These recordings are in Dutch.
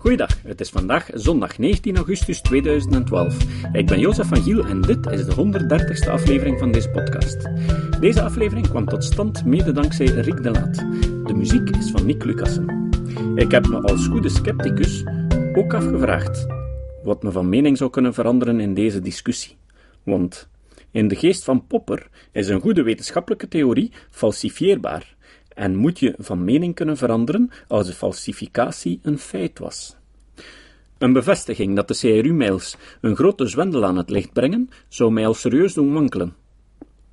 Goeiedag, het is vandaag zondag 19 augustus 2012. Ik ben Jozef van Giel en dit is de 130ste aflevering van deze podcast. Deze aflevering kwam tot stand mede dankzij Rick de Laat. De muziek is van Nick Lucassen. Ik heb me als goede scepticus ook afgevraagd wat me van mening zou kunnen veranderen in deze discussie. Want in de geest van Popper is een goede wetenschappelijke theorie falsifieerbaar en moet je van mening kunnen veranderen als de falsificatie een feit was. Een bevestiging dat de CRU-mails een grote zwendel aan het licht brengen, zou mij al serieus doen wankelen.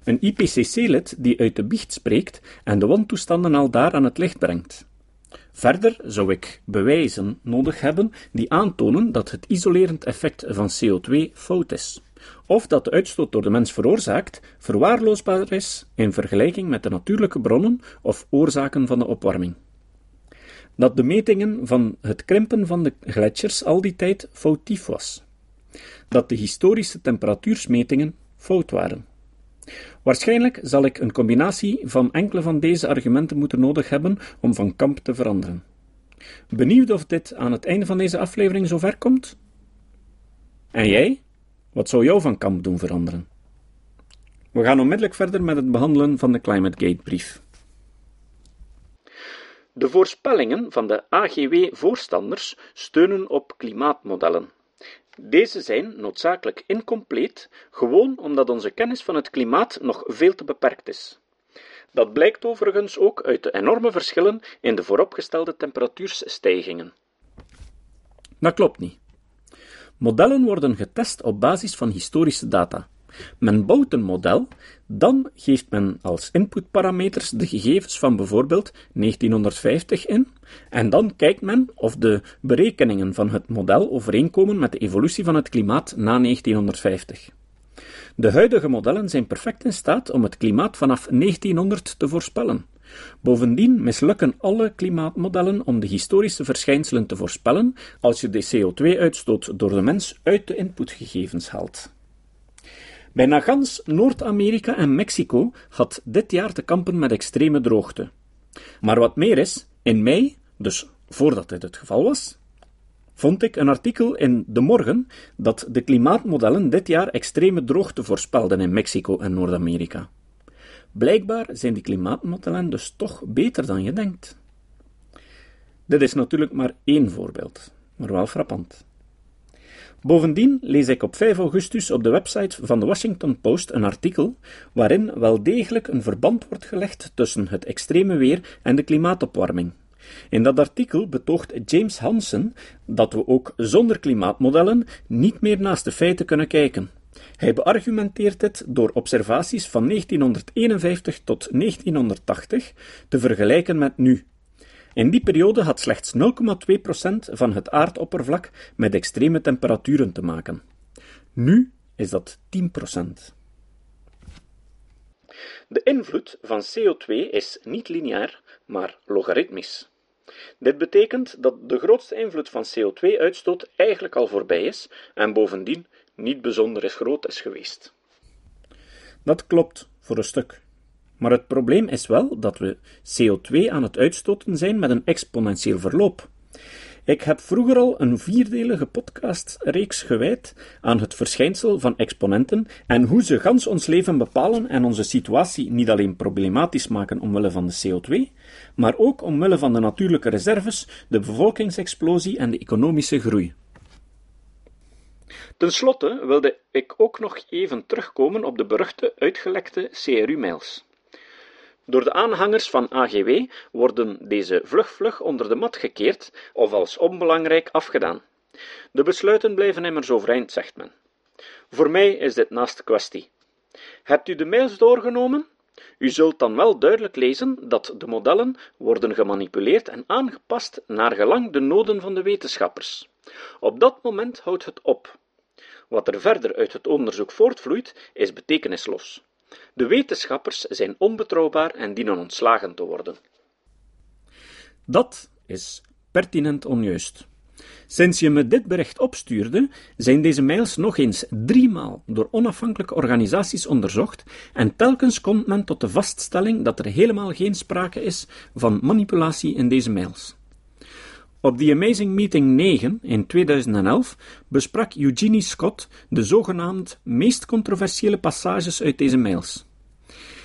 Een IPCC-lid die uit de biecht spreekt en de wantoestanden al daar aan het licht brengt. Verder zou ik bewijzen nodig hebben die aantonen dat het isolerend effect van CO2 fout is of dat de uitstoot door de mens veroorzaakt verwaarloosbaar is in vergelijking met de natuurlijke bronnen of oorzaken van de opwarming. Dat de metingen van het krimpen van de gletsjers al die tijd foutief was. Dat de historische temperatuursmetingen fout waren. Waarschijnlijk zal ik een combinatie van enkele van deze argumenten moeten nodig hebben om van kamp te veranderen. Benieuwd of dit aan het einde van deze aflevering zover komt? En jij? Wat zou jou van kamp doen veranderen? We gaan onmiddellijk verder met het behandelen van de Climate Gate-brief. De voorspellingen van de AGW-voorstanders steunen op klimaatmodellen. Deze zijn noodzakelijk incompleet, gewoon omdat onze kennis van het klimaat nog veel te beperkt is. Dat blijkt overigens ook uit de enorme verschillen in de vooropgestelde temperatuursstijgingen. Dat klopt niet. Modellen worden getest op basis van historische data. Men bouwt een model, dan geeft men als inputparameters de gegevens van bijvoorbeeld 1950 in, en dan kijkt men of de berekeningen van het model overeenkomen met de evolutie van het klimaat na 1950. De huidige modellen zijn perfect in staat om het klimaat vanaf 1900 te voorspellen. Bovendien mislukken alle klimaatmodellen om de historische verschijnselen te voorspellen als je de CO2-uitstoot door de mens uit de inputgegevens haalt. Bijna gans Noord-Amerika en Mexico had dit jaar te kampen met extreme droogte. Maar wat meer is, in mei, dus voordat dit het geval was, vond ik een artikel in De Morgen dat de klimaatmodellen dit jaar extreme droogte voorspelden in Mexico en Noord-Amerika. Blijkbaar zijn die klimaatmodellen dus toch beter dan je denkt. Dit is natuurlijk maar één voorbeeld, maar wel frappant. Bovendien lees ik op 5 augustus op de website van de Washington Post een artikel waarin wel degelijk een verband wordt gelegd tussen het extreme weer en de klimaatopwarming. In dat artikel betoogt James Hansen dat we ook zonder klimaatmodellen niet meer naast de feiten kunnen kijken. Hij beargumenteert dit door observaties van 1951 tot 1980 te vergelijken met nu. In die periode had slechts 0,2% van het aardoppervlak met extreme temperaturen te maken. Nu is dat 10%. De invloed van CO2 is niet lineair, maar logaritmisch. Dit betekent dat de grootste invloed van CO2-uitstoot eigenlijk al voorbij is en bovendien niet bijzonder is groot is geweest. Dat klopt, voor een stuk. Maar het probleem is wel dat we CO2 aan het uitstoten zijn met een exponentieel verloop. Ik heb vroeger al een vierdelige podcastreeks gewijd aan het verschijnsel van exponenten en hoe ze gans ons leven bepalen en onze situatie niet alleen problematisch maken omwille van de CO2, maar ook omwille van de natuurlijke reserves, de bevolkingsexplosie en de economische groei. Ten slotte wilde ik ook nog even terugkomen op de beruchte uitgelekte CRU-mails. Door de aanhangers van AGW worden deze vlug-vlug onder de mat gekeerd of als onbelangrijk afgedaan. De besluiten blijven immers overeind, zegt men. Voor mij is dit naast kwestie. Hebt u de mails doorgenomen? U zult dan wel duidelijk lezen dat de modellen worden gemanipuleerd en aangepast naar gelang de noden van de wetenschappers. Op dat moment houdt het op. Wat er verder uit het onderzoek voortvloeit, is betekenislos. De wetenschappers zijn onbetrouwbaar en dienen ontslagen te worden. Dat is pertinent onjuist. Sinds je me dit bericht opstuurde, zijn deze mails nog eens driemaal door onafhankelijke organisaties onderzocht en telkens komt men tot de vaststelling dat er helemaal geen sprake is van manipulatie in deze mails. Op The Amazing Meeting 9 in 2011 besprak Eugenie Scott de zogenaamd meest controversiële passages uit deze mails.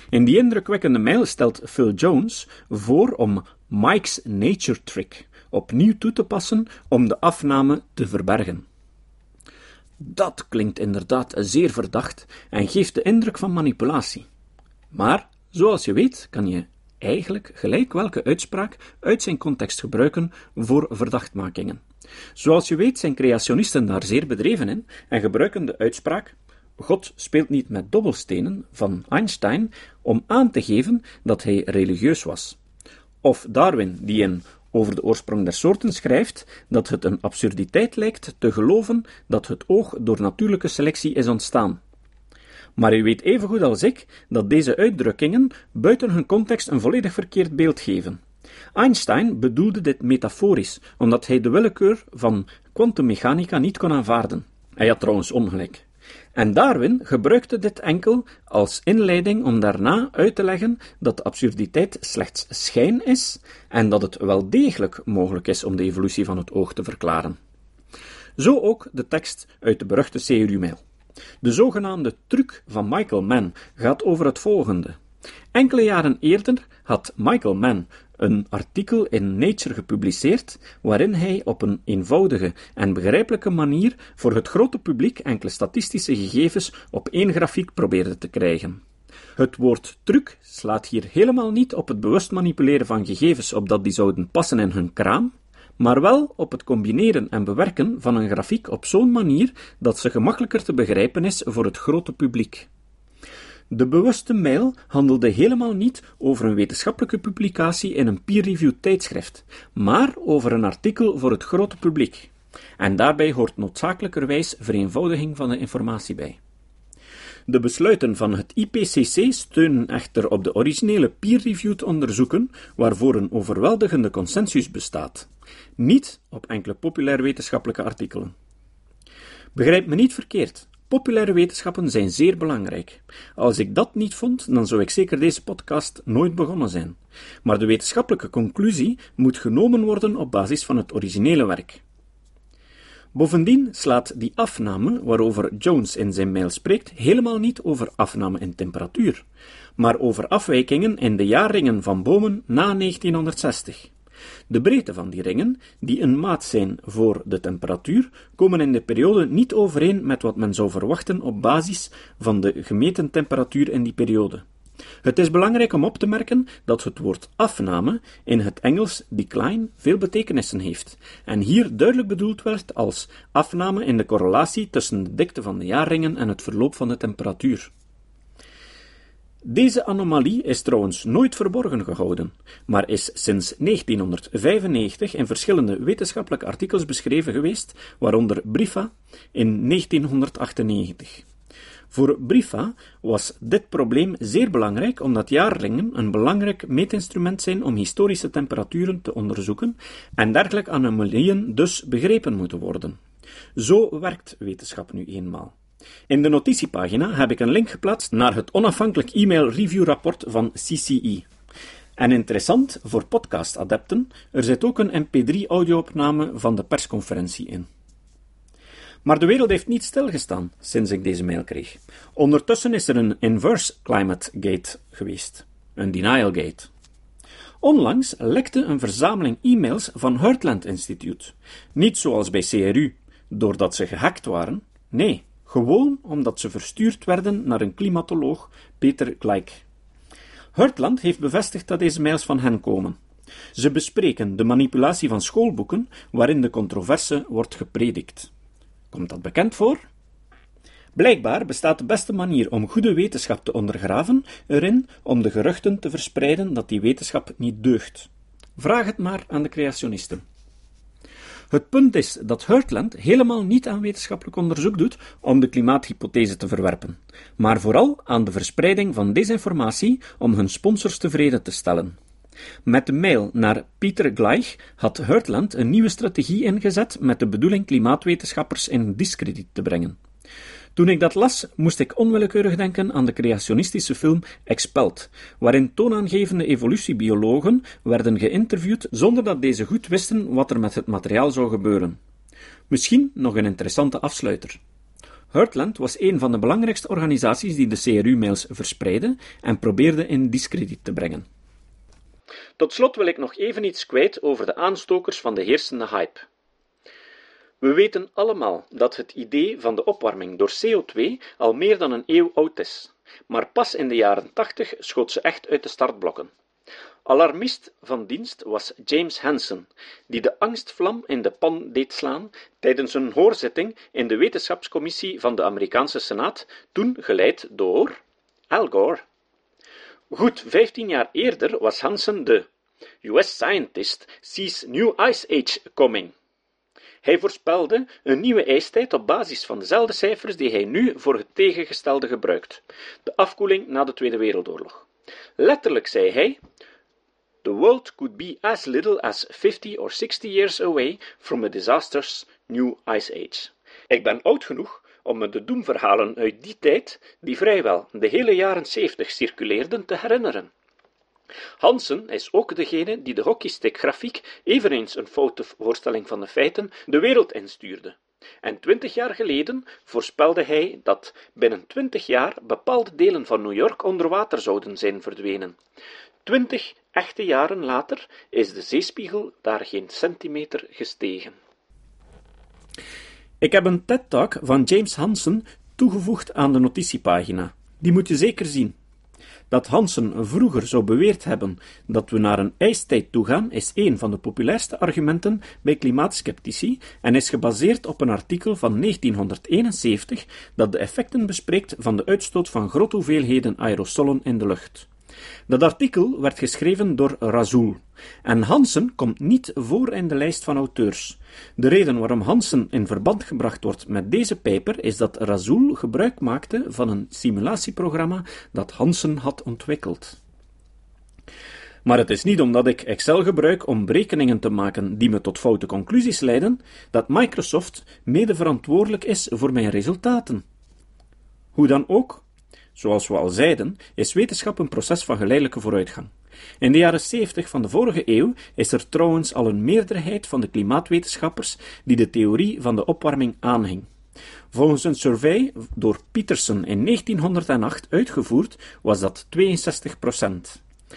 In die indrukwekkende mail stelt Phil Jones voor om Mike's Nature Trick opnieuw toe te passen om de afname te verbergen. Dat klinkt inderdaad zeer verdacht en geeft de indruk van manipulatie. Maar, zoals je weet, kan je eigenlijk gelijk welke uitspraak uit zijn context gebruiken voor verdachtmakingen. Zoals je weet zijn creationisten daar zeer bedreven in en gebruiken de uitspraak God speelt niet met dobbelstenen van Einstein om aan te geven dat hij religieus was. Of Darwin, die in over de oorsprong der soorten schrijft dat het een absurditeit lijkt te geloven dat het oog door natuurlijke selectie is ontstaan. Maar u weet evengoed als ik dat deze uitdrukkingen buiten hun context een volledig verkeerd beeld geven. Einstein bedoelde dit metaforisch, omdat hij de willekeur van kwantummechanica niet kon aanvaarden. Hij had trouwens ongelijk. En Darwin gebruikte dit enkel als inleiding om daarna uit te leggen dat de absurditeit slechts schijn is en dat het wel degelijk mogelijk is om de evolutie van het oog te verklaren. Zo ook de tekst uit de beruchte CRU-mail. De zogenaamde truc van Michael Mann gaat over het volgende. Enkele jaren eerder had Michael Mann een artikel in Nature gepubliceerd, waarin hij op een eenvoudige en begrijpelijke manier voor het grote publiek enkele statistische gegevens op één grafiek probeerde te krijgen. Het woord truc slaat hier helemaal niet op het bewust manipuleren van gegevens opdat die zouden passen in hun kraam, maar wel op het combineren en bewerken van een grafiek op zo'n manier dat ze gemakkelijker te begrijpen is voor het grote publiek. De bewuste mail handelde helemaal niet over een wetenschappelijke publicatie in een peer-reviewed tijdschrift, maar over een artikel voor het grote publiek. En daarbij hoort noodzakelijkerwijs vereenvoudiging van de informatie bij. De besluiten van het IPCC steunen echter op de originele peer-reviewed onderzoeken, waarvoor een overweldigende consensus bestaat, niet op enkele populair wetenschappelijke artikelen. Begrijp me niet verkeerd. Populaire wetenschappen zijn zeer belangrijk. Als ik dat niet vond, dan zou ik zeker deze podcast nooit begonnen zijn. Maar de wetenschappelijke conclusie moet genomen worden op basis van het originele werk. Bovendien slaat die afname, waarover Jones in zijn mail spreekt, helemaal niet over afname in temperatuur, maar over afwijkingen in de jaarringen van bomen na 1960. De breedte van die ringen, die een maat zijn voor de temperatuur, komen in de periode niet overeen met wat men zou verwachten op basis van de gemeten temperatuur in die periode. Het is belangrijk om op te merken dat het woord afname in het Engels decline veel betekenissen heeft, en hier duidelijk bedoeld werd als afname in de correlatie tussen de dikte van de jaarringen en het verloop van de temperatuur. Deze anomalie is trouwens nooit verborgen gehouden, maar is sinds 1995 in verschillende wetenschappelijke artikels beschreven geweest, waaronder Brifa in 1998. Voor Brifa was dit probleem zeer belangrijk omdat jaarlingen een belangrijk meetinstrument zijn om historische temperaturen te onderzoeken en dergelijke anomalieën dus begrepen moeten worden. Zo werkt wetenschap nu eenmaal. In de notitiepagina heb ik een link geplaatst naar het onafhankelijk e-mail review rapport van CCE. En interessant voor podcast-adepten, er zit ook een mp3-audio-opname van de persconferentie in. Maar de wereld heeft niet stilgestaan sinds ik deze mail kreeg. Ondertussen is er een inverse climate gate geweest, een denial gate. Onlangs lekte een verzameling e-mails van Heartland Institute. Niet zoals bij CRU, doordat ze gehackt waren. Nee, gewoon omdat ze verstuurd werden naar een klimatoloog, Peter Gleik. Hurtland heeft bevestigd dat deze mails van hen komen. Ze bespreken de manipulatie van schoolboeken waarin de controverse wordt gepredikt. Komt dat bekend voor? Blijkbaar bestaat de beste manier om goede wetenschap te ondergraven erin om de geruchten te verspreiden dat die wetenschap niet deugt. Vraag het maar aan de creationisten. Het punt is dat Heartland helemaal niet aan wetenschappelijk onderzoek doet om de klimaathypothese te verwerpen, maar vooral aan de verspreiding van desinformatie om hun sponsors tevreden te stellen. Met de mail naar Pieter Gleich had Heartland een nieuwe strategie ingezet met de bedoeling klimaatwetenschappers in discrediet te brengen. Toen ik dat las, moest ik onwillekeurig denken aan de creationistische film Expelled, waarin toonaangevende evolutiebiologen werden geïnterviewd zonder dat deze goed wisten wat er met het materiaal zou gebeuren. Misschien nog een interessante afsluiter. Heartland was een van de belangrijkste organisaties die de CRU-mails verspreidde en probeerde in discrediet te brengen. Tot slot wil ik nog even iets kwijt over de aanstokers van de heersende hype. We weten allemaal dat het idee van de opwarming door CO2 al meer dan een eeuw oud is, maar pas in de jaren 80 schoot ze echt uit de startblokken. Alarmist van dienst was James Hansen, die de angstvlam in de pan deed slaan tijdens een hoorzitting in de wetenschapscommissie van de Amerikaanse Senaat, toen geleid door Al Gore. Goed vijftien jaar eerder was Hansen de US scientist sees new ice age coming. Hij voorspelde een nieuwe ijstijd op basis van dezelfde cijfers die hij nu voor het tegengestelde gebruikt: de afkoeling na de Tweede Wereldoorlog. Letterlijk zei hij: The world could be as little as 50 or 60 years away from a disastrous new ice age. Ik ben oud genoeg om me de doemverhalen uit die tijd, die vrijwel de hele jaren 70 circuleerden, te herinneren. Hansen is ook degene die de hockeystick-grafiek, eveneens een foute voorstelling van de feiten, de wereld instuurde. En twintig jaar geleden voorspelde hij dat binnen twintig jaar bepaalde delen van New York onder water zouden zijn verdwenen. Twintig echte jaren later is de zeespiegel daar geen centimeter gestegen. Ik heb een TED-talk van James Hansen toegevoegd aan de notitiepagina. Die moet je zeker zien. Dat Hansen vroeger zou beweerd hebben dat we naar een ijstijd toegaan, is een van de populairste argumenten bij klimaatskeptici en is gebaseerd op een artikel van 1971 dat de effecten bespreekt van de uitstoot van grote hoeveelheden aerosolen in de lucht. Dat artikel werd geschreven door Razul. En Hansen komt niet voor in de lijst van auteurs. De reden waarom Hansen in verband gebracht wordt met deze paper is dat Razul gebruik maakte van een simulatieprogramma dat Hansen had ontwikkeld. Maar het is niet omdat ik Excel gebruik om berekeningen te maken die me tot foute conclusies leiden, dat Microsoft mede verantwoordelijk is voor mijn resultaten. Hoe dan ook, Zoals we al zeiden, is wetenschap een proces van geleidelijke vooruitgang. In de jaren 70 van de vorige eeuw is er trouwens al een meerderheid van de klimaatwetenschappers die de theorie van de opwarming aanhing. Volgens een survey door Peterson in 1908 uitgevoerd was dat 62 procent. 28%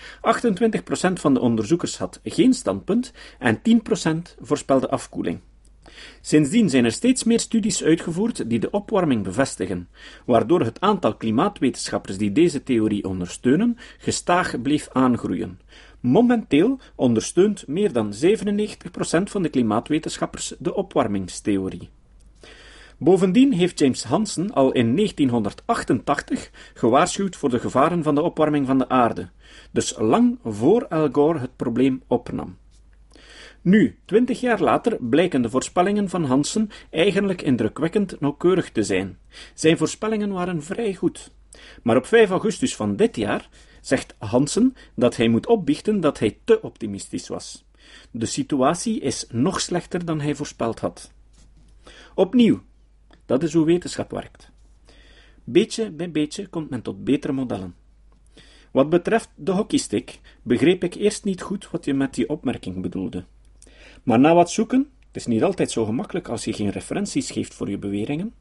van de onderzoekers had geen standpunt en 10% voorspelde afkoeling. Sindsdien zijn er steeds meer studies uitgevoerd die de opwarming bevestigen, waardoor het aantal klimaatwetenschappers die deze theorie ondersteunen gestaag bleef aangroeien. Momenteel ondersteunt meer dan 97% van de klimaatwetenschappers de opwarmingstheorie. Bovendien heeft James Hansen al in 1988 gewaarschuwd voor de gevaren van de opwarming van de aarde, dus lang voor Al Gore het probleem opnam. Nu, twintig jaar later, blijken de voorspellingen van Hansen eigenlijk indrukwekkend nauwkeurig te zijn. Zijn voorspellingen waren vrij goed. Maar op 5 augustus van dit jaar zegt Hansen dat hij moet opbiechten dat hij te optimistisch was. De situatie is nog slechter dan hij voorspeld had. Opnieuw, dat is hoe wetenschap werkt. Beetje bij beetje komt men tot betere modellen. Wat betreft de hockeystick begreep ik eerst niet goed wat je met die opmerking bedoelde. Maar na wat zoeken, het is niet altijd zo gemakkelijk als je geen referenties geeft voor je beweringen,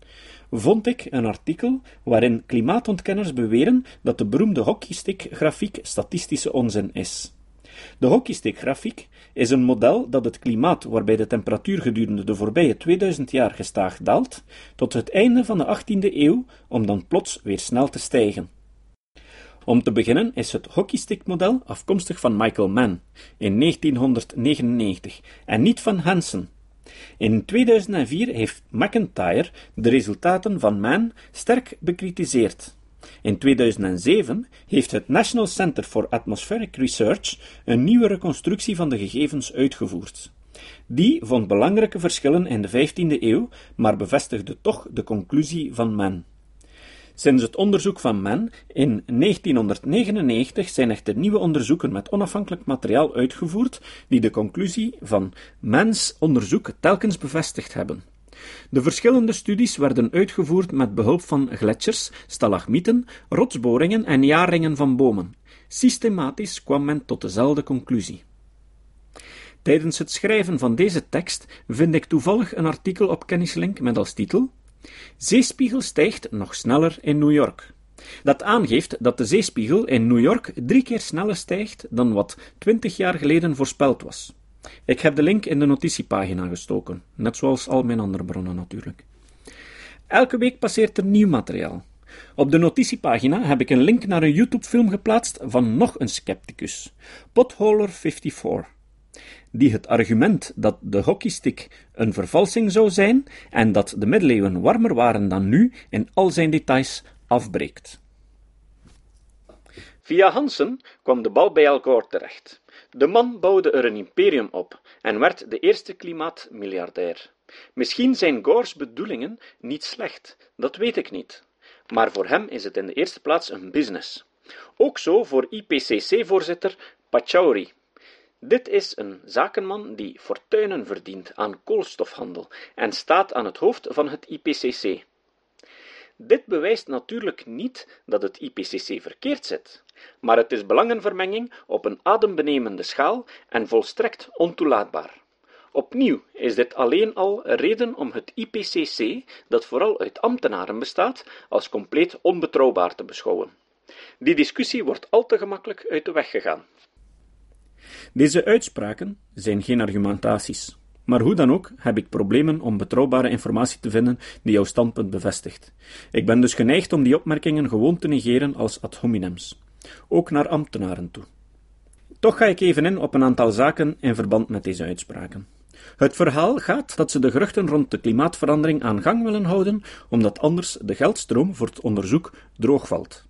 vond ik een artikel waarin klimaatontkenners beweren dat de beroemde hockeystick-grafiek statistische onzin is. De hockeystick-grafiek is een model dat het klimaat waarbij de temperatuur gedurende de voorbije 2000 jaar gestaag daalt, tot het einde van de 18e eeuw, om dan plots weer snel te stijgen. Om te beginnen is het hockeystickmodel afkomstig van Michael Mann in 1999 en niet van Hansen. In 2004 heeft McIntyre de resultaten van Mann sterk bekritiseerd. In 2007 heeft het National Center for Atmospheric Research een nieuwe reconstructie van de gegevens uitgevoerd. Die vond belangrijke verschillen in de 15e eeuw, maar bevestigde toch de conclusie van Mann. Sinds het onderzoek van Mann in 1999 zijn echter nieuwe onderzoeken met onafhankelijk materiaal uitgevoerd die de conclusie van Manns onderzoek telkens bevestigd hebben. De verschillende studies werden uitgevoerd met behulp van gletsjers, stalagmieten, rotsboringen en jaarringen van bomen. Systematisch kwam men tot dezelfde conclusie. Tijdens het schrijven van deze tekst vind ik toevallig een artikel op Kennislink met als titel Zeespiegel stijgt nog sneller in New York. Dat aangeeft dat de zeespiegel in New York drie keer sneller stijgt dan wat twintig jaar geleden voorspeld was. Ik heb de link in de notitiepagina gestoken, net zoals al mijn andere bronnen natuurlijk. Elke week passeert er nieuw materiaal. Op de notitiepagina heb ik een link naar een YouTube-film geplaatst van nog een scepticus, Potholer54, die het argument dat de hockeystick een vervalsing zou zijn en dat de middeleeuwen warmer waren dan nu in al zijn details afbreekt. Via Hansen kwam de bal bij Al Gore terecht. De man bouwde er een imperium op en werd de eerste klimaatmiljardair. Misschien zijn Gore's bedoelingen niet slecht, dat weet ik niet. Maar voor hem is het in de eerste plaats een business. Ook zo voor IPCC-voorzitter Pachauri. Dit is een zakenman die fortuinen verdient aan koolstofhandel en staat aan het hoofd van het IPCC. Dit bewijst natuurlijk niet dat het IPCC verkeerd zit, maar het is belangenvermenging op een adembenemende schaal en volstrekt ontoelaatbaar. Opnieuw is dit alleen al reden om het IPCC, dat vooral uit ambtenaren bestaat, als compleet onbetrouwbaar te beschouwen. Die discussie wordt al te gemakkelijk uit de weg gegaan. Deze uitspraken zijn geen argumentaties. Maar hoe dan ook heb ik problemen om betrouwbare informatie te vinden die jouw standpunt bevestigt. Ik ben dus geneigd om die opmerkingen gewoon te negeren als ad hominems, ook naar ambtenaren toe. Toch ga ik even in op een aantal zaken in verband met deze uitspraken. Het verhaal gaat dat ze de geruchten rond de klimaatverandering aan gang willen houden, omdat anders de geldstroom voor het onderzoek droogvalt.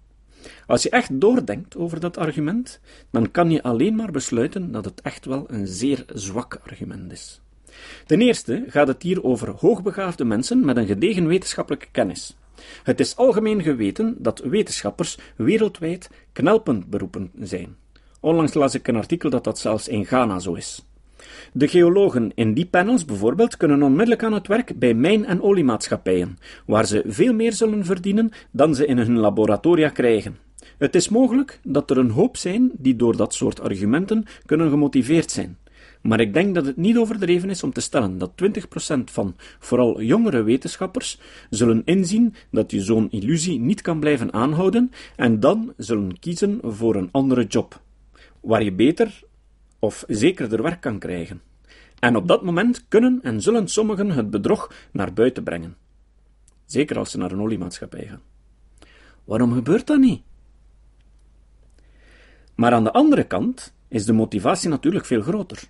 Als je echt doordenkt over dat argument, dan kan je alleen maar besluiten dat het echt wel een zeer zwak argument is. Ten eerste gaat het hier over hoogbegaafde mensen met een gedegen wetenschappelijke kennis. Het is algemeen geweten dat wetenschappers wereldwijd knelpuntberoepen zijn. Onlangs las ik een artikel dat dat zelfs in Ghana zo is. De geologen in die panels bijvoorbeeld kunnen onmiddellijk aan het werk bij mijn- en oliemaatschappijen, waar ze veel meer zullen verdienen dan ze in hun laboratoria krijgen. Het is mogelijk dat er een hoop zijn die door dat soort argumenten kunnen gemotiveerd zijn. Maar ik denk dat het niet overdreven is om te stellen dat 20% van vooral jongere wetenschappers zullen inzien dat je zo'n illusie niet kan blijven aanhouden en dan zullen kiezen voor een andere job, waar je beter of zekerder werk kan krijgen. En op dat moment kunnen en zullen sommigen het bedrog naar buiten brengen. Zeker als ze naar een oliemaatschappij gaan. Waarom gebeurt dat niet? Maar aan de andere kant is de motivatie natuurlijk veel groter.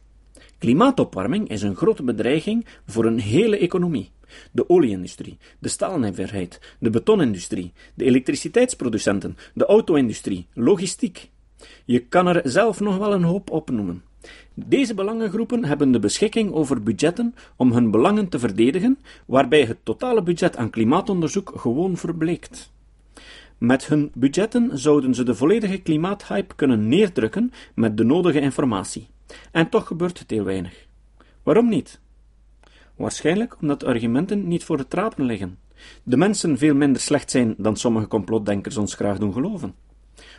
Klimaatopwarming is een grote bedreiging voor een hele economie. De olieindustrie, de staalnijverheid, de betonindustrie, de elektriciteitsproducenten, de auto-industrie, logistiek. Je kan er zelf nog wel een hoop opnoemen. Deze belangengroepen hebben de beschikking over budgetten om hun belangen te verdedigen, waarbij het totale budget aan klimaatonderzoek gewoon verbleekt. Met hun budgetten zouden ze de volledige klimaathype kunnen neerdrukken met de nodige informatie. En toch gebeurt het heel weinig. Waarom niet? Waarschijnlijk omdat de argumenten niet voor het rapen liggen. De mensen veel minder slecht zijn dan sommige complotdenkers ons graag doen geloven.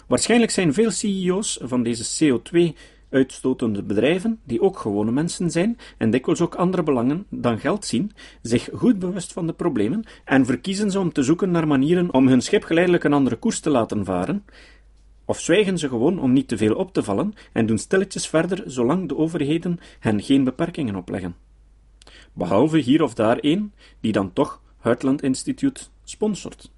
Waarschijnlijk zijn veel CEO's van deze CO2 uitstotende bedrijven, die ook gewone mensen zijn en dikwijls ook andere belangen dan geld zien, zich goed bewust van de problemen en verkiezen ze om te zoeken naar manieren om hun schip geleidelijk een andere koers te laten varen, of zwijgen ze gewoon om niet te veel op te vallen en doen stilletjes verder zolang de overheden hen geen beperkingen opleggen. Behalve hier of daar een die dan toch Heartland Instituut sponsort.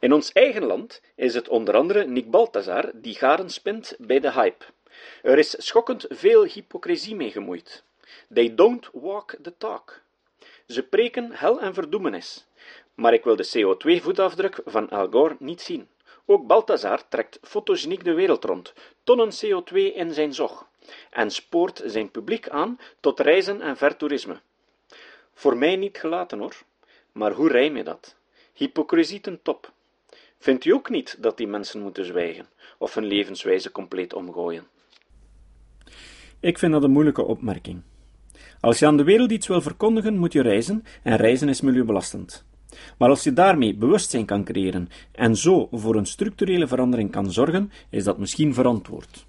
In ons eigen land is het onder andere Nick Balthazar die garen spint bij de hype. Er is schokkend veel hypocrisie mee gemoeid. They don't walk the talk. Ze preken hel en verdoemenis. Maar ik wil de CO2-voetafdruk van Al Gore niet zien. Ook Balthazar trekt fotogeniek de wereld rond, tonnen CO2 in zijn zog, en spoort zijn publiek aan tot reizen en vertoerisme. Voor mij niet gelaten hoor, maar hoe rijm je dat? Hypocrisie ten top. Vindt u ook niet dat die mensen moeten zwijgen of hun levenswijze compleet omgooien? Ik vind dat een moeilijke opmerking. Als je aan de wereld iets wil verkondigen, moet je reizen, en reizen is milieubelastend. Maar als je daarmee bewustzijn kan creëren en zo voor een structurele verandering kan zorgen, is dat misschien verantwoord.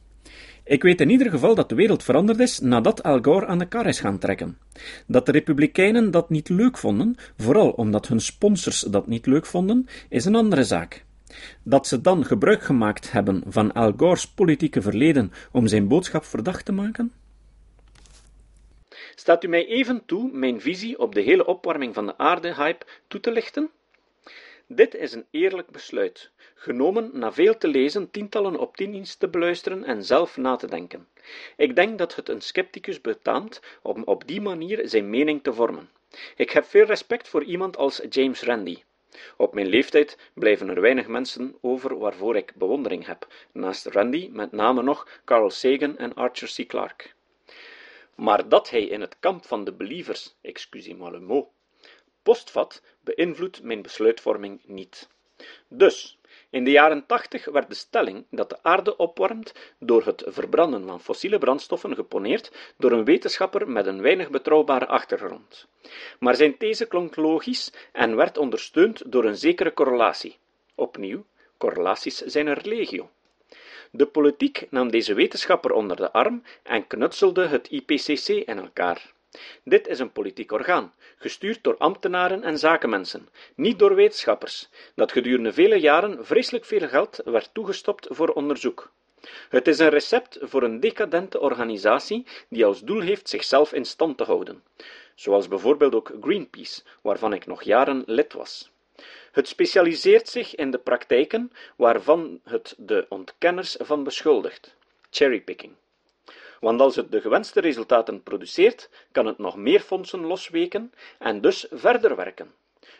Ik weet in ieder geval dat de wereld veranderd is nadat Al Gore aan de kar is gaan trekken. Dat de Republikeinen dat niet leuk vonden, vooral omdat hun sponsors dat niet leuk vonden, is een andere zaak. Dat ze dan gebruik gemaakt hebben van Al Gore's politieke verleden om zijn boodschap verdacht te maken? Staat u mij even toe mijn visie op de hele opwarming van de aarde-hype toe te lichten? Dit is een eerlijk besluit, genomen na veel te lezen, tientallen opinies te beluisteren en zelf na te denken. Ik denk dat het een scepticus betaamt om op die manier zijn mening te vormen. Ik heb veel respect voor iemand als James Randi. Op mijn leeftijd blijven er weinig mensen over waarvoor ik bewondering heb, naast Randi met name nog Carl Sagan en Arthur C. Clarke. Maar dat hij in het kamp van de believers, excusez-moi le mot, postvat, beïnvloedt mijn besluitvorming niet. Dus, in de jaren tachtig werd de stelling dat de aarde opwarmt door het verbranden van fossiele brandstoffen geponeerd door een wetenschapper met een weinig betrouwbare achtergrond. Maar zijn these klonk logisch en werd ondersteund door een zekere correlatie. Opnieuw, correlaties zijn er legio. De politiek nam deze wetenschapper onder de arm en knutselde het IPCC in elkaar. Dit is een politiek orgaan, gestuurd door ambtenaren en zakenmensen, niet door wetenschappers, dat gedurende vele jaren vreselijk veel geld werd toegestopt voor onderzoek. Het is een recept voor een decadente organisatie die als doel heeft zichzelf in stand te houden, zoals bijvoorbeeld ook Greenpeace, waarvan ik nog jaren lid was. Het specialiseert zich in de praktijken waarvan het de ontkenners van beschuldigt: cherrypicking. Want als het de gewenste resultaten produceert, kan het nog meer fondsen losweken en dus verder werken.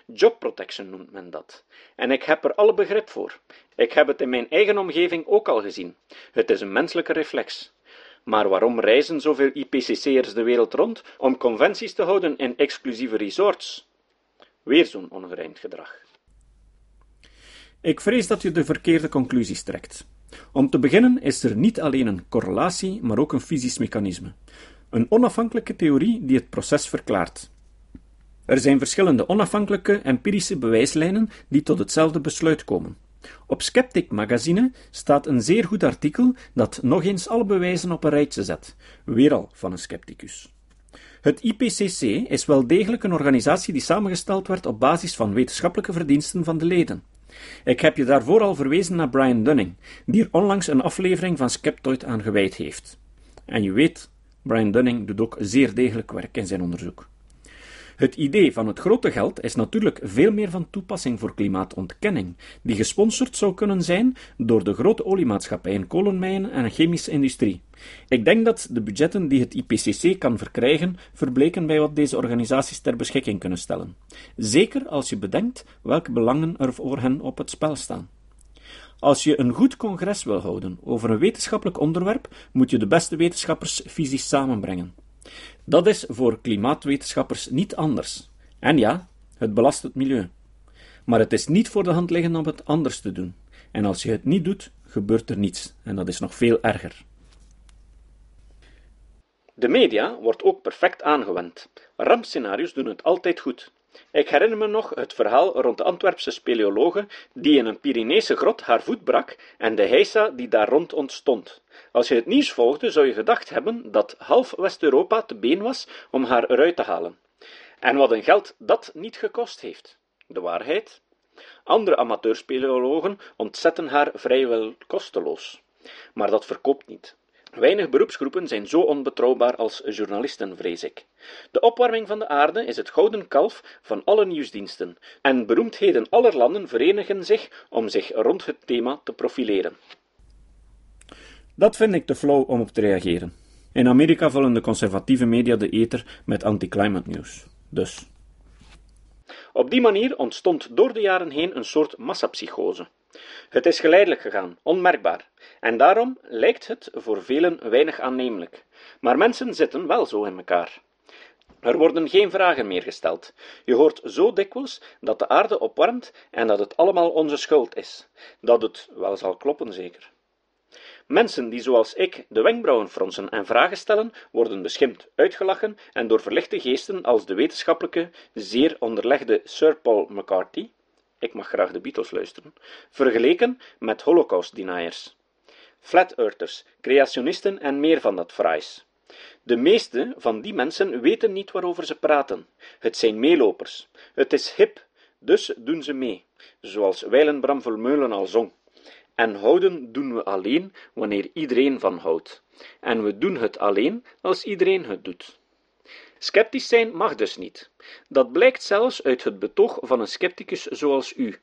Job protection noemt men dat. En ik heb er alle begrip voor. Ik heb het in mijn eigen omgeving ook al gezien. Het is een menselijke reflex. Maar waarom reizen zoveel IPCC'ers de wereld rond om conventies te houden in exclusieve resorts? Weer zo'n ongerijmd gedrag. Ik vrees dat je de verkeerde conclusies trekt. Om te beginnen is er niet alleen een correlatie, maar ook een fysisch mechanisme. Een onafhankelijke theorie die het proces verklaart. Er zijn verschillende onafhankelijke empirische bewijslijnen die tot hetzelfde besluit komen. Op Skeptic Magazine staat een zeer goed artikel dat nog eens alle bewijzen op een rijtje zet, weer al van een scepticus. Het IPCC is wel degelijk een organisatie die samengesteld werd op basis van wetenschappelijke verdiensten van de leden. Ik heb je daarvoor al verwezen naar Brian Dunning, die er onlangs een aflevering van Skeptoid aan gewijd heeft. En je weet, Brian Dunning doet ook zeer degelijk werk in zijn onderzoek. Het idee van het grote geld is natuurlijk veel meer van toepassing voor klimaatontkenning, die gesponsord zou kunnen zijn door de grote oliemaatschappijen, kolenmijnen en chemische industrie. Ik denk dat de budgetten die het IPCC kan verkrijgen verbleken bij wat deze organisaties ter beschikking kunnen stellen. Zeker als je bedenkt welke belangen er voor hen op het spel staan. Als je een goed congres wil houden over een wetenschappelijk onderwerp, moet je de beste wetenschappers fysisch samenbrengen. Dat is voor klimaatwetenschappers niet anders. En ja, het belast het milieu. Maar het is niet voor de hand liggend om het anders te doen. En als je het niet doet, gebeurt er niets. En dat is nog veel erger. De media wordt ook perfect aangewend. Rampscenario's doen het altijd goed. Ik herinner me nog het verhaal rond de Antwerpse speleologe die in een Pyreneese grot haar voet brak en de heisa die daar rond ontstond. Als je het nieuws volgde, zou je gedacht hebben dat half West-Europa te been was om haar eruit te halen. En wat een geld dat niet gekost heeft. De waarheid? Andere amateurspeleologen ontzetten haar vrijwel kosteloos. Maar dat verkoopt niet. Weinig beroepsgroepen zijn zo onbetrouwbaar als journalisten, vrees ik. De opwarming van de aarde is het gouden kalf van alle nieuwsdiensten, en beroemdheden aller landen verenigen zich om zich rond het thema te profileren. Dat vind ik te flauw om op te reageren. In Amerika vullen de conservatieve media de ether met anti-climate nieuws. Dus. Op die manier ontstond door de jaren heen een soort massapsychose. Het is geleidelijk gegaan, onmerkbaar, en daarom lijkt het voor velen weinig aannemelijk. Maar mensen zitten wel zo in elkaar. Er worden geen vragen meer gesteld. Je hoort zo dikwijls dat de aarde opwarmt en dat het allemaal onze schuld is. Dat het wel zal kloppen, zeker. Mensen die zoals ik de wenkbrauwen fronsen en vragen stellen, worden beschimpt, uitgelachen en door verlichte geesten als de wetenschappelijke, zeer onderlegde Sir Paul McCarthy, ik mag graag de Beatles luisteren, vergeleken met holocaust-deniers. Flat-earthers, creationisten en meer van dat fraais. De meeste van die mensen weten niet waarover ze praten. Het zijn meelopers. Het is hip, dus doen ze mee, zoals Weilen Bram Vermeulen al zong. En houden doen we alleen wanneer iedereen van houdt. En we doen het alleen als iedereen het doet. Sceptisch zijn mag dus niet. Dat blijkt zelfs uit het betoog van een scepticus zoals u.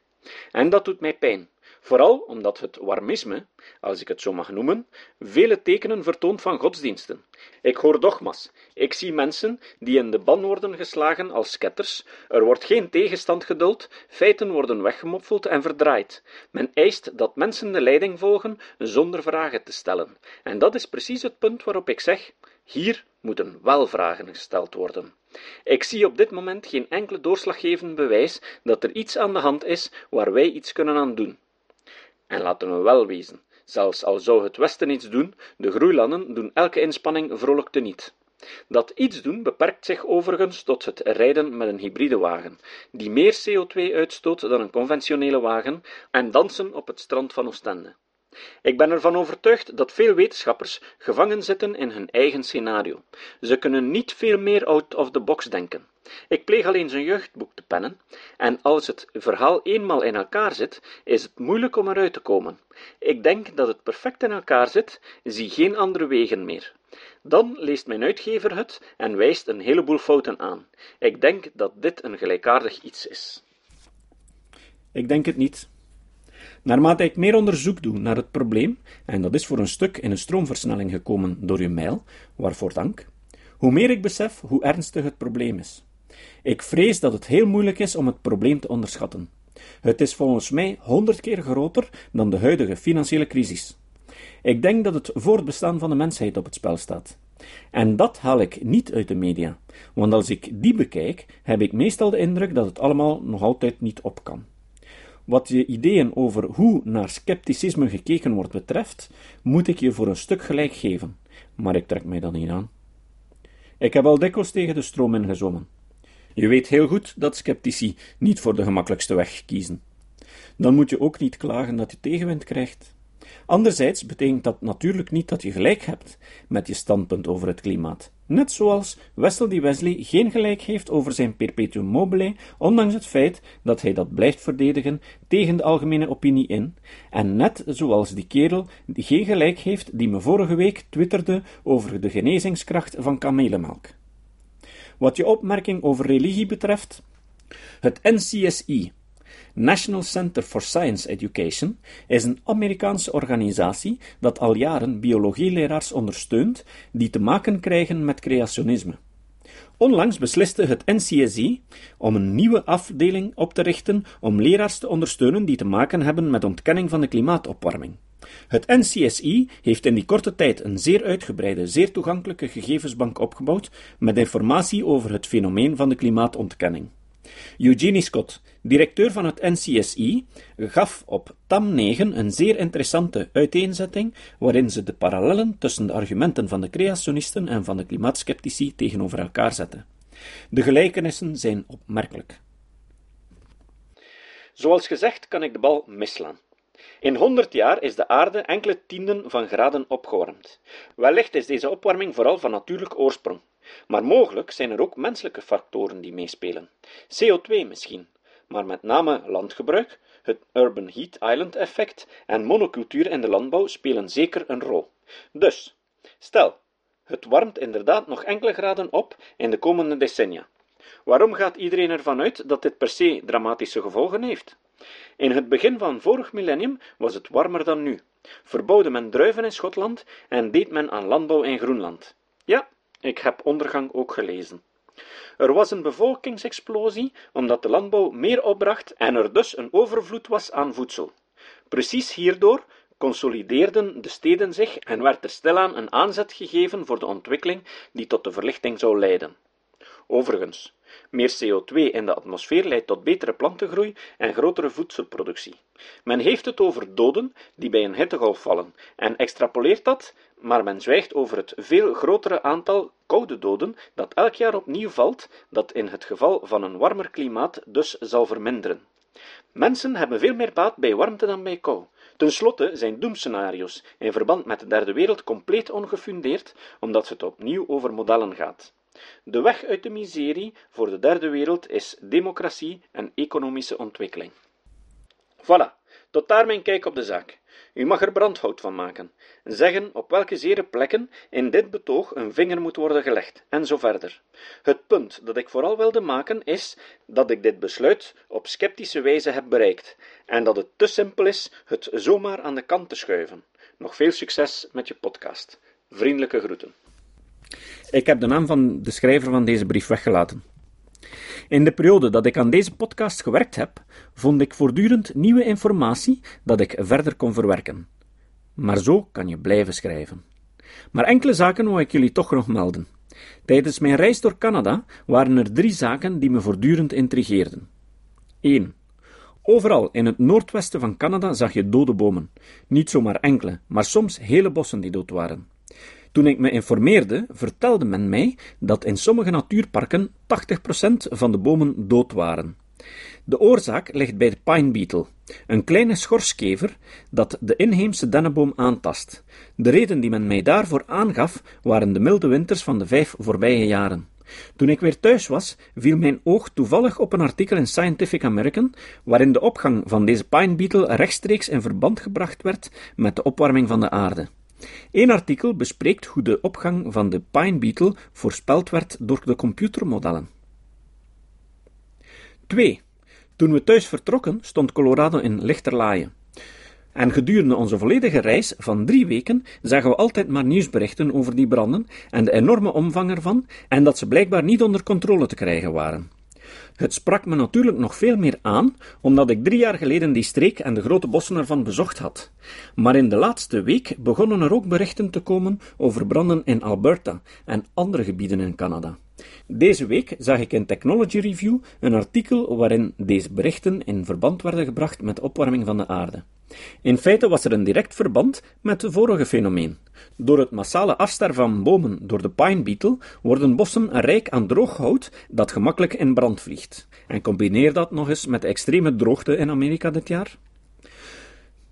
En dat doet mij pijn. Vooral omdat het warmisme, als ik het zo mag noemen, vele tekenen vertoont van godsdiensten. Ik hoor dogma's. Ik zie mensen die in de ban worden geslagen als sketters. Er wordt geen tegenstand geduld, feiten worden weggemoffeld en verdraaid. Men eist dat mensen de leiding volgen zonder vragen te stellen. En dat is precies het punt waarop ik zeg: hier moeten wel vragen gesteld worden. Ik zie op dit moment geen enkele doorslaggevend bewijs dat er iets aan de hand is waar wij iets kunnen aan doen. En laten we wel wezen, zelfs al zou het Westen iets doen, de groeilanden doen elke inspanning vrolijk teniet. Dat iets doen beperkt zich overigens tot het rijden met een hybride wagen, die meer CO2 uitstoot dan een conventionele wagen, en dansen op het strand van Oostende. Ik ben ervan overtuigd dat veel wetenschappers gevangen zitten in hun eigen scenario. Ze kunnen niet veel meer out of the box denken. Ik pleeg alleen zijn jeugdboek te pennen, en als het verhaal eenmaal in elkaar zit, is het moeilijk om eruit te komen. Ik denk dat het perfect in elkaar zit, zie geen andere wegen meer. Dan leest mijn uitgever het en wijst een heleboel fouten aan. Ik denk dat dit een gelijkaardig iets is. Ik denk het niet. Naarmate ik meer onderzoek doe naar het probleem, en dat is voor een stuk in een stroomversnelling gekomen door uw mail, waarvoor dank, hoe meer ik besef hoe ernstig het probleem is. Ik vrees dat het heel moeilijk is om het probleem te onderschatten. Het is volgens mij honderd keer groter dan de huidige financiële crisis. Ik denk dat het voortbestaan van de mensheid op het spel staat. En dat haal ik niet uit de media, want als ik die bekijk, heb ik meestal de indruk dat het allemaal nog altijd niet op kan. Wat je ideeën over hoe naar scepticisme gekeken wordt betreft, moet ik je voor een stuk gelijk geven, maar ik trek mij dat niet aan. Ik heb al dikwijls tegen de stroom ingezwommen. Je weet heel goed dat sceptici niet voor de gemakkelijkste weg kiezen. Dan moet je ook niet klagen dat je tegenwind krijgt. Anderzijds betekent dat natuurlijk niet dat je gelijk hebt met je standpunt over het klimaat. Net zoals Wesley Wesley geen gelijk heeft over zijn perpetuum mobile, ondanks het feit dat hij dat blijft verdedigen tegen de algemene opinie in, en net zoals die kerel die geen gelijk heeft die me vorige week twitterde over de genezingskracht van kamelenmelk. Wat je opmerking over religie betreft, het NCSI, National Center for Science Education is een Amerikaanse organisatie dat al jaren biologieleraars ondersteunt die te maken krijgen met creationisme. Onlangs besliste het NCSI om een nieuwe afdeling op te richten om leraars te ondersteunen die te maken hebben met ontkenning van de klimaatopwarming. Het NCSI heeft in die korte tijd een zeer uitgebreide, zeer toegankelijke gegevensbank opgebouwd met informatie over het fenomeen van de klimaatontkenning. Eugenie Scott, directeur van het NCSI, gaf op TAM 9 een zeer interessante uiteenzetting waarin ze de parallellen tussen de argumenten van de creationisten en van de klimaatskeptici tegenover elkaar zetten. De gelijkenissen zijn opmerkelijk. Zoals gezegd kan ik de bal misslaan. In 100 jaar is de aarde enkele tienden van graden opgewarmd. Wellicht is deze opwarming vooral van natuurlijk oorsprong. Maar mogelijk zijn er ook menselijke factoren die meespelen. CO2 misschien, maar met name landgebruik, het Urban Heat Island effect en monocultuur in de landbouw spelen zeker een rol. Dus, stel, het warmt inderdaad nog enkele graden op in de komende decennia. Waarom gaat iedereen ervan uit dat dit per se dramatische gevolgen heeft? In het begin van vorig millennium was het warmer dan nu. Verbouwde men druiven in Schotland en deed men aan landbouw in Groenland. Ja, ik heb ondergang ook gelezen. Er was een bevolkingsexplosie omdat de landbouw meer opbracht en er dus een overvloed was aan voedsel. Precies hierdoor consolideerden de steden zich en werd er stilaan een aanzet gegeven voor de ontwikkeling die tot de verlichting zou leiden. Overigens, meer CO2 in de atmosfeer leidt tot betere plantengroei en grotere voedselproductie. Men heeft het over doden die bij een hittegolf vallen en extrapoleert dat, maar men zwijgt over het veel grotere aantal koude doden dat elk jaar opnieuw valt, dat in het geval van een warmer klimaat dus zal verminderen. Mensen hebben veel meer baat bij warmte dan bij kou. Ten slotte zijn doemscenario's in verband met de derde wereld compleet ongefundeerd, omdat het opnieuw over modellen gaat. De weg uit de miserie voor de derde wereld is democratie en economische ontwikkeling. Voilà, tot daar mijn kijk op de zaak. U mag er brandhout van maken, zeggen op welke zere plekken in dit betoog een vinger moet worden gelegd, en zo verder. Het punt dat ik vooral wilde maken is dat ik dit besluit op sceptische wijze heb bereikt, en dat het te simpel is het zomaar aan de kant te schuiven. Nog veel succes met je podcast. Vriendelijke groeten. Ik heb de naam van de schrijver van deze brief weggelaten. In de periode dat ik aan deze podcast gewerkt heb, vond ik voortdurend nieuwe informatie dat ik verder kon verwerken. Maar zo kan je blijven schrijven. Maar enkele zaken wil ik jullie toch nog melden. Tijdens mijn reis door Canada waren er drie zaken die me voortdurend intrigeerden. 1. Overal in het noordwesten van Canada zag je dode bomen. Niet zomaar enkele, maar soms hele bossen die dood waren. Toen ik me informeerde, vertelde men mij dat in sommige natuurparken 80% van de bomen dood waren. De oorzaak ligt bij de pine beetle, een kleine schorskever dat de inheemse dennenboom aantast. De reden die men mij daarvoor aangaf waren de milde winters van de vijf voorbije jaren. Toen ik weer thuis was, viel mijn oog toevallig op een artikel in Scientific American, waarin de opgang van deze pine beetle rechtstreeks in verband gebracht werd met de opwarming van de aarde. Eén artikel bespreekt hoe de opgang van de pine beetle voorspeld werd door de computermodellen. 2. Toen we thuis vertrokken, stond Colorado in lichterlaaien. En gedurende onze volledige reis van drie weken zagen we altijd maar nieuwsberichten over die branden en de enorme omvang ervan, en dat ze blijkbaar niet onder controle te krijgen waren. Het sprak me natuurlijk nog veel meer aan, omdat ik drie jaar geleden die streek en de grote bossen ervan bezocht had. Maar in de laatste week begonnen er ook berichten te komen over branden in Alberta en andere gebieden in Canada. Deze week zag ik in Technology Review een artikel waarin deze berichten in verband werden gebracht met de opwarming van de aarde. In feite was er een direct verband met het vorige fenomeen. Door het massale afsterven van bomen door de pine beetle worden bossen rijk aan droog hout dat gemakkelijk in brand vliegt. En combineer dat nog eens met de extreme droogte in Amerika dit jaar.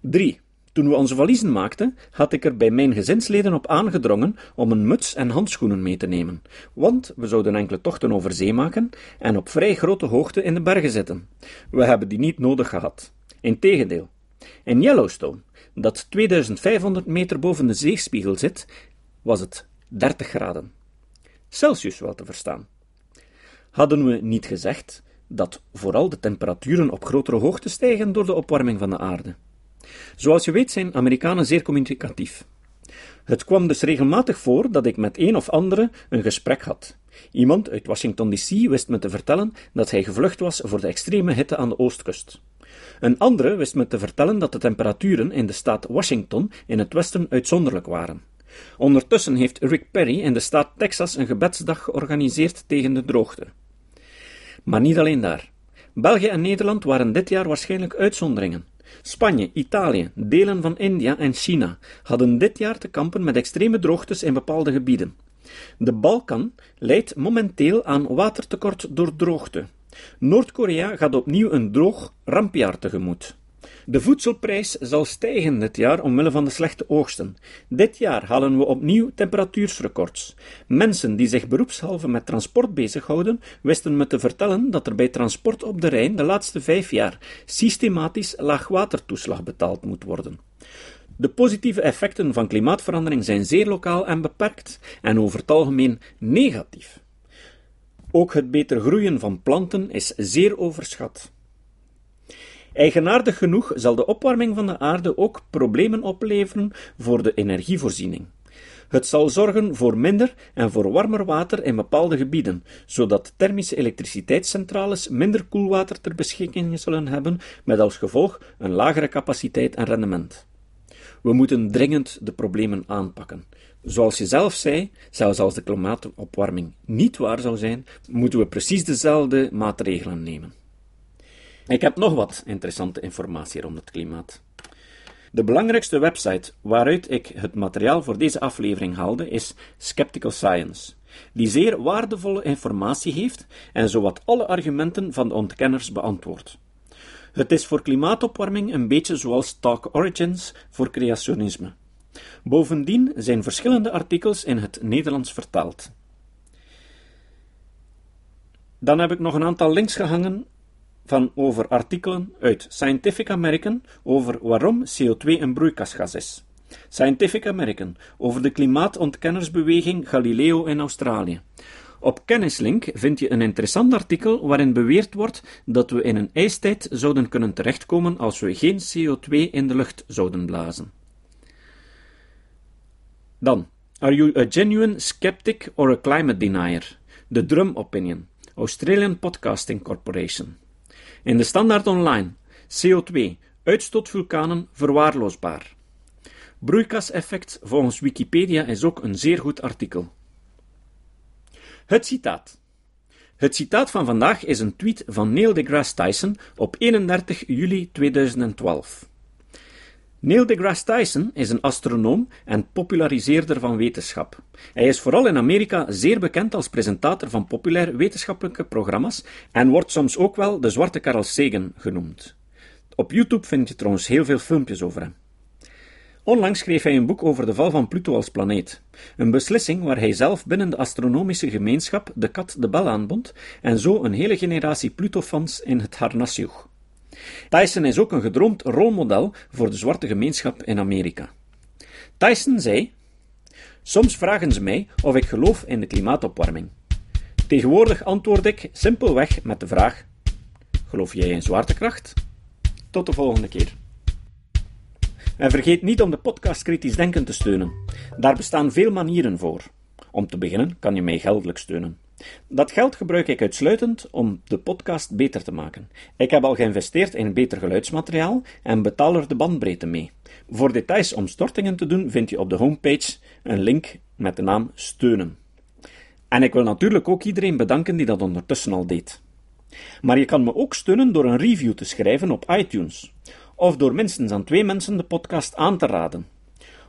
3. Toen we onze valiezen maakten, had ik er bij mijn gezinsleden op aangedrongen om een muts en handschoenen mee te nemen, want we zouden enkele tochten over zee maken en op vrij grote hoogte in de bergen zitten. We hebben die niet nodig gehad. Integendeel. In Yellowstone, dat 2500 meter boven de zeespiegel zit, was het 30 graden. Celsius wel te verstaan. Hadden we niet gezegd dat vooral de temperaturen op grotere hoogte stijgen door de opwarming van de aarde? Zoals je weet zijn Amerikanen zeer communicatief. Het kwam dus regelmatig voor dat ik met een of andere een gesprek had. Iemand uit Washington DC wist me te vertellen dat hij gevlucht was voor de extreme hitte aan de oostkust. Een andere wist me te vertellen dat de temperaturen in de staat Washington in het westen uitzonderlijk waren. Ondertussen heeft Rick Perry in de staat Texas een gebedsdag georganiseerd tegen de droogte. Maar niet alleen daar. België en Nederland waren dit jaar waarschijnlijk uitzonderingen. Spanje, Italië, delen van India en China hadden dit jaar te kampen met extreme droogtes in bepaalde gebieden. De Balkan leidt momenteel aan watertekort door droogte. Noord-Korea gaat opnieuw een droog rampjaar tegemoet. De voedselprijs zal stijgen dit jaar omwille van de slechte oogsten. Dit jaar halen we opnieuw temperatuursrecords. Mensen die zich beroepshalve met transport bezighouden, wisten me te vertellen dat er bij transport op de Rijn de laatste vijf jaar systematisch laagwatertoeslag betaald moet worden. De positieve effecten van klimaatverandering zijn zeer lokaal en beperkt en over het algemeen negatief. Ook het beter groeien van planten is zeer overschat. Eigenaardig genoeg zal de opwarming van de aarde ook problemen opleveren voor de energievoorziening. Het zal zorgen voor minder en voor warmer water in bepaalde gebieden, zodat thermische elektriciteitscentrales minder koelwater ter beschikking zullen hebben, met als gevolg een lagere capaciteit en rendement. We moeten dringend de problemen aanpakken. Zoals je zelf zei, zelfs als de klimaatopwarming niet waar zou zijn, moeten we precies dezelfde maatregelen nemen. Ik heb nog wat interessante informatie rond het klimaat. De belangrijkste website waaruit ik het materiaal voor deze aflevering haalde is Skeptical Science, die zeer waardevolle informatie heeft en zowat alle argumenten van de ontkenners beantwoordt. Het is voor klimaatopwarming een beetje zoals Talk Origins voor creationisme. Bovendien zijn verschillende artikels in het Nederlands vertaald. Dan heb ik nog een aantal links gehangen van over artikelen uit Scientific American over waarom CO2 een broeikasgas is. Scientific American over de klimaatontkennersbeweging Galileo in Australië. Op Kennislink vind je een interessant artikel waarin beweerd wordt dat we in een ijstijd zouden kunnen terechtkomen als we geen CO2 in de lucht zouden blazen. Dan, Are you a genuine skeptic or a climate denier? The Drum Opinion, Australian Podcasting Corporation. In de standaard online. CO2. Uitstootvulkanen verwaarloosbaar. Broeikaseffect volgens Wikipedia is ook een zeer goed artikel. Het citaat. Het citaat van vandaag is een tweet van Neil deGrasse Tyson op 31 juli 2012. Neil deGrasse Tyson is een astronoom en populariseerder van wetenschap. Hij is vooral in Amerika zeer bekend als presentator van populair wetenschappelijke programma's en wordt soms ook wel de zwarte Carl Sagan genoemd. Op YouTube vind je trouwens heel veel filmpjes over hem. Onlangs schreef hij een boek over de val van Pluto als planeet. Een beslissing waar hij zelf binnen de astronomische gemeenschap de kat de bel aanbond en zo een hele generatie Pluto-fans in het harnas joeg. Tyson is ook een gedroomd rolmodel voor de zwarte gemeenschap in Amerika. Tyson zei: Soms vragen ze mij of ik geloof in de klimaatopwarming. Tegenwoordig antwoord ik simpelweg met de vraag: Geloof jij in zwaartekracht? Tot de volgende keer. En vergeet niet om de podcast Kritisch Denken te steunen. Daar bestaan veel manieren voor. Om te beginnen kan je mij geldelijk steunen. Dat geld gebruik ik uitsluitend om de podcast beter te maken. Ik heb al geïnvesteerd in beter geluidsmateriaal en betaal er de bandbreedte mee. Voor details om stortingen te doen vind je op de homepage een link met de naam Steunen. En ik wil natuurlijk ook iedereen bedanken die dat ondertussen al deed. Maar je kan me ook steunen door een review te schrijven op iTunes, of door minstens aan twee mensen de podcast aan te raden,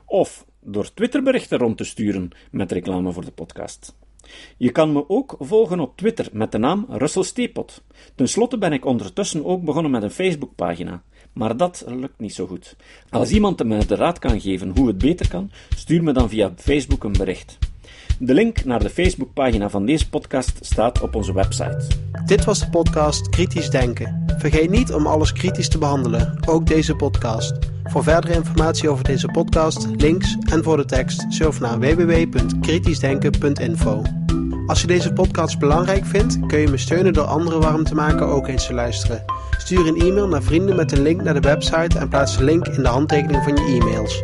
of door Twitterberichten rond te sturen met reclame voor de podcast. Je kan me ook volgen op Twitter met de naam Russell Steepot. Ten slotte ben ik ondertussen ook begonnen met een Facebookpagina, maar dat lukt niet zo goed. Als iemand me de raad kan geven hoe het beter kan, stuur me dan via Facebook een bericht. De link naar de Facebookpagina van deze podcast staat op onze website. Dit was de podcast Kritisch Denken. Vergeet niet om alles kritisch te behandelen, ook deze podcast. Voor verdere informatie over deze podcast, links en voor de tekst, surf naar www.kritischdenken.info. Als je deze podcast belangrijk vindt, kun je me steunen door anderen warm te maken ook eens te luisteren. Stuur een e-mail naar vrienden met een link naar de website en plaats de link in de handtekening van je e-mails.